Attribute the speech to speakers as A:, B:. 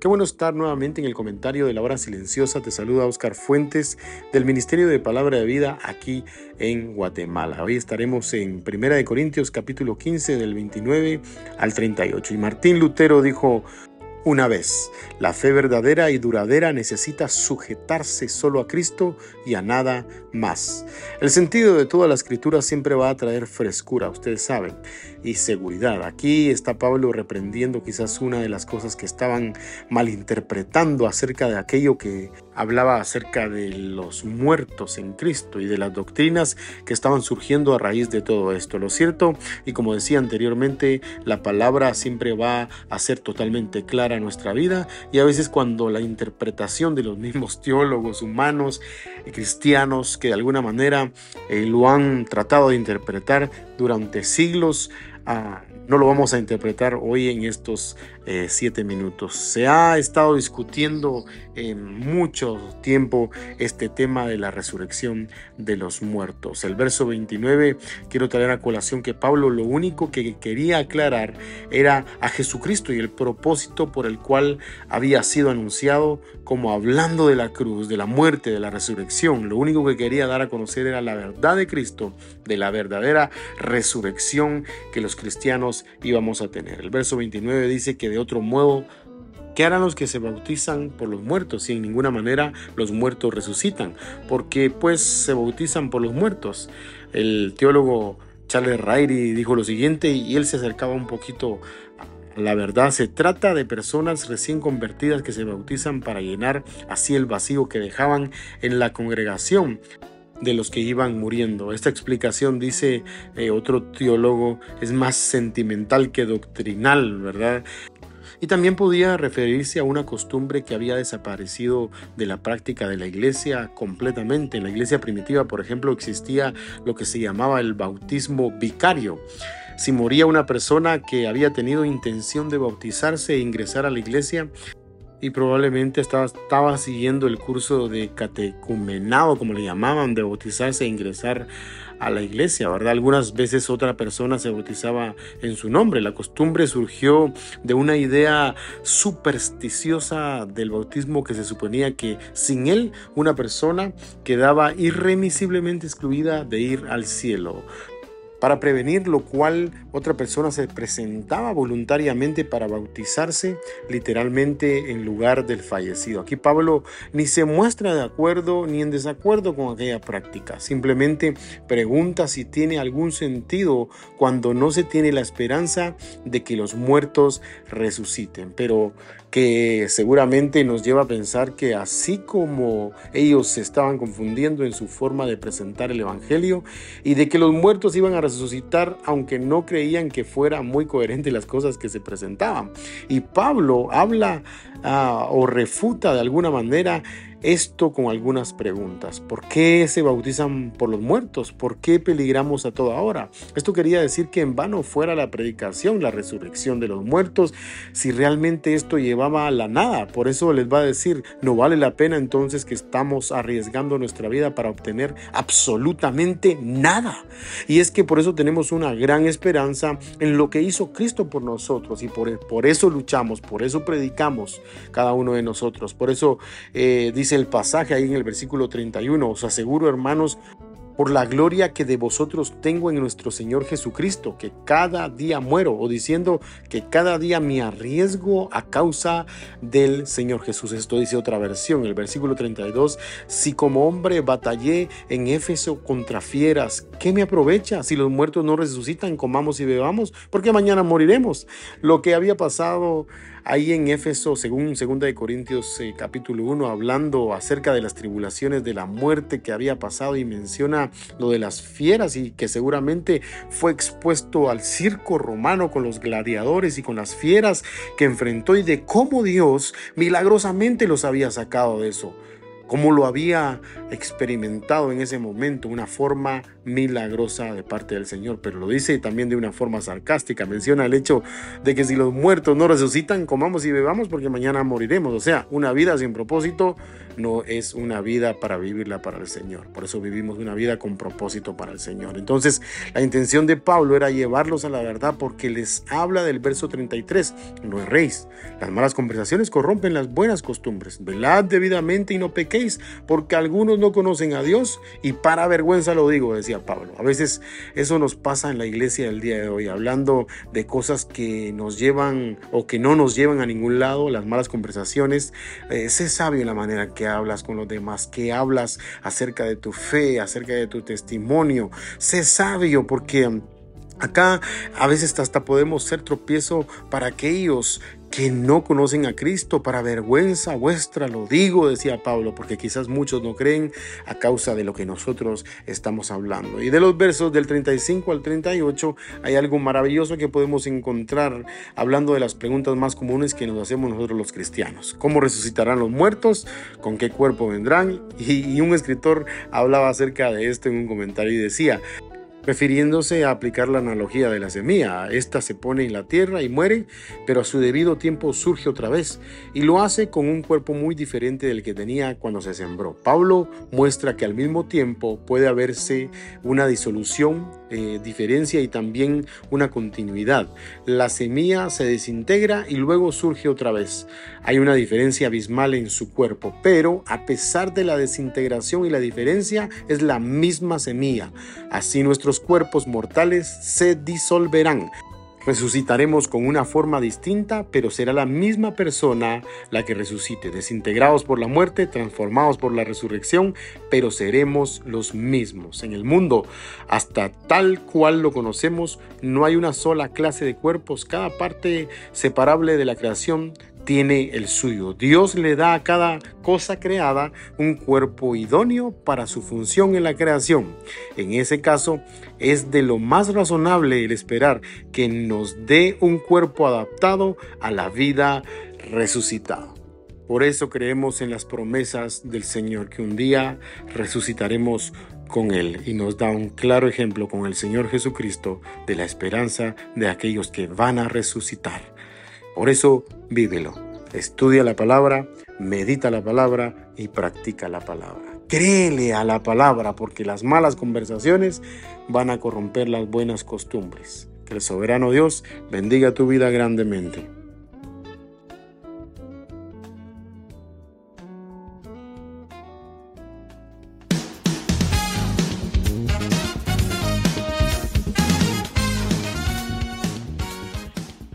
A: Qué bueno estar nuevamente en el comentario de la hora silenciosa. Te saluda Oscar Fuentes del Ministerio de Palabra de Vida aquí en Guatemala. Hoy estaremos en Primera de Corintios capítulo 15 del 29 al 38. Y Martín Lutero dijo, una vez, la fe verdadera y duradera necesita sujetarse solo a Cristo y a nada más. El sentido de toda la escritura siempre va a traer frescura, ustedes saben, y seguridad. Aquí está Pablo reprendiendo quizás una de las cosas que estaban malinterpretando acerca de aquello que hablaba acerca de los muertos en Cristo y de las doctrinas que estaban surgiendo a raíz de todo esto. Lo cierto, y como decía anteriormente, la palabra siempre va a ser totalmente clara en nuestra vida y a veces cuando la interpretación de los mismos teólogos humanos cristianos que de alguna manera eh, lo han tratado de interpretar durante siglos, ah, no lo vamos a interpretar hoy en estos eh, siete minutos. Se ha estado discutiendo en mucho tiempo este tema de la resurrección de los muertos. El verso 29 quiero traer a colación que Pablo lo único que quería aclarar era a Jesucristo y el propósito por el cual había sido anunciado como hablando de la cruz, de la muerte, de la resurrección. Lo único que quería dar a conocer era la verdad de Cristo, de la verdadera resurrección que los cristianos íbamos a tener. El verso 29 dice que de otro modo ¿Qué harán los que se bautizan por los muertos si en ninguna manera los muertos resucitan? Porque pues se bautizan por los muertos. El teólogo Charles Rairi dijo lo siguiente y él se acercaba un poquito la verdad. Se trata de personas recién convertidas que se bautizan para llenar así el vacío que dejaban en la congregación de los que iban muriendo. Esta explicación, dice eh, otro teólogo, es más sentimental que doctrinal, ¿verdad? Y también podía referirse a una costumbre que había desaparecido de la práctica de la iglesia completamente. En la iglesia primitiva, por ejemplo, existía lo que se llamaba el bautismo vicario. Si moría una persona que había tenido intención de bautizarse e ingresar a la iglesia, y probablemente estaba, siguiendo el curso de catecumenado, como le llamaban, de bautizarse e ingresar a la iglesia, ¿verdad? Algunas veces otra persona se bautizaba en su nombre. La costumbre surgió de una idea supersticiosa del bautismo que se suponía que sin él una persona quedaba irremisiblemente excluida de ir al cielo para prevenir lo cual otra persona se presentaba voluntariamente para bautizarse literalmente en lugar del fallecido. Aquí Pablo ni se muestra de acuerdo ni en desacuerdo con aquella práctica, simplemente pregunta si tiene algún sentido cuando no se tiene la esperanza de que los muertos resuciten. Pero que seguramente nos lleva a pensar que así como ellos se estaban confundiendo en su forma de presentar el Evangelio y de que los muertos iban a resucitar aunque no creían que fuera muy coherente las cosas que se presentaban. Y Pablo habla ah, o refuta de alguna manera esto con algunas preguntas. ¿Por qué se bautizan por los muertos? ¿Por qué peligramos a toda hora? Esto quería decir que en vano fuera la predicación, la resurrección de los muertos, si realmente esto llevaba a la nada. Por eso les va a decir, no vale la pena entonces que estamos arriesgando nuestra vida para obtener absolutamente nada. Y es que por eso tenemos una gran esperanza en lo que hizo Cristo por nosotros y por, por eso luchamos, por eso predicamos cada uno de nosotros. Por eso eh, dice el pasaje ahí en el versículo 31. Os aseguro, hermanos, por la gloria que de vosotros tengo en nuestro Señor Jesucristo, que cada día muero, o diciendo que cada día me arriesgo a causa del Señor Jesús. Esto dice otra versión, el versículo 32, si como hombre batallé en Éfeso contra fieras, ¿qué me aprovecha? Si los muertos no resucitan, comamos y bebamos, porque mañana moriremos. Lo que había pasado ahí en Éfeso, según 2 de Corintios eh, capítulo 1, hablando acerca de las tribulaciones de la muerte que había pasado y menciona lo de las fieras y que seguramente fue expuesto al circo romano con los gladiadores y con las fieras que enfrentó y de cómo Dios milagrosamente los había sacado de eso cómo lo había experimentado en ese momento, una forma milagrosa de parte del Señor, pero lo dice también de una forma sarcástica, menciona el hecho de que si los muertos no resucitan, comamos y bebamos porque mañana moriremos, o sea, una vida sin propósito no es una vida para vivirla para el Señor, por eso vivimos una vida con propósito para el Señor. Entonces, la intención de Pablo era llevarlos a la verdad porque les habla del verso 33, no erréis, las malas conversaciones corrompen las buenas costumbres, velad debidamente y no pequéis porque algunos no conocen a Dios y para vergüenza lo digo, decía Pablo. A veces eso nos pasa en la iglesia del día de hoy, hablando de cosas que nos llevan o que no nos llevan a ningún lado, las malas conversaciones. Eh, sé sabio en la manera que hablas con los demás, que hablas acerca de tu fe, acerca de tu testimonio. Sé sabio porque... Acá a veces hasta podemos ser tropiezo para aquellos que no conocen a Cristo, para vergüenza vuestra lo digo, decía Pablo, porque quizás muchos no creen a causa de lo que nosotros estamos hablando. Y de los versos del 35 al 38 hay algo maravilloso que podemos encontrar hablando de las preguntas más comunes que nos hacemos nosotros los cristianos. ¿Cómo resucitarán los muertos? ¿Con qué cuerpo vendrán? Y, y un escritor hablaba acerca de esto en un comentario y decía, refiriéndose a aplicar la analogía de la semilla. Esta se pone en la tierra y muere, pero a su debido tiempo surge otra vez y lo hace con un cuerpo muy diferente del que tenía cuando se sembró. Pablo muestra que al mismo tiempo puede haberse una disolución, eh, diferencia y también una continuidad. La semilla se desintegra y luego surge otra vez. Hay una diferencia abismal en su cuerpo, pero a pesar de la desintegración y la diferencia es la misma semilla. Así nuestro cuerpos mortales se disolverán. Resucitaremos con una forma distinta, pero será la misma persona la que resucite, desintegrados por la muerte, transformados por la resurrección, pero seremos los mismos. En el mundo, hasta tal cual lo conocemos, no hay una sola clase de cuerpos, cada parte separable de la creación tiene el suyo. Dios le da a cada cosa creada un cuerpo idóneo para su función en la creación. En ese caso, es de lo más razonable el esperar que nos dé un cuerpo adaptado a la vida resucitada. Por eso creemos en las promesas del Señor, que un día resucitaremos con Él y nos da un claro ejemplo con el Señor Jesucristo de la esperanza de aquellos que van a resucitar. Por eso, vívelo. Estudia la palabra, medita la palabra y practica la palabra. Créele a la palabra porque las malas conversaciones van a corromper las buenas costumbres. Que el soberano Dios bendiga tu vida grandemente.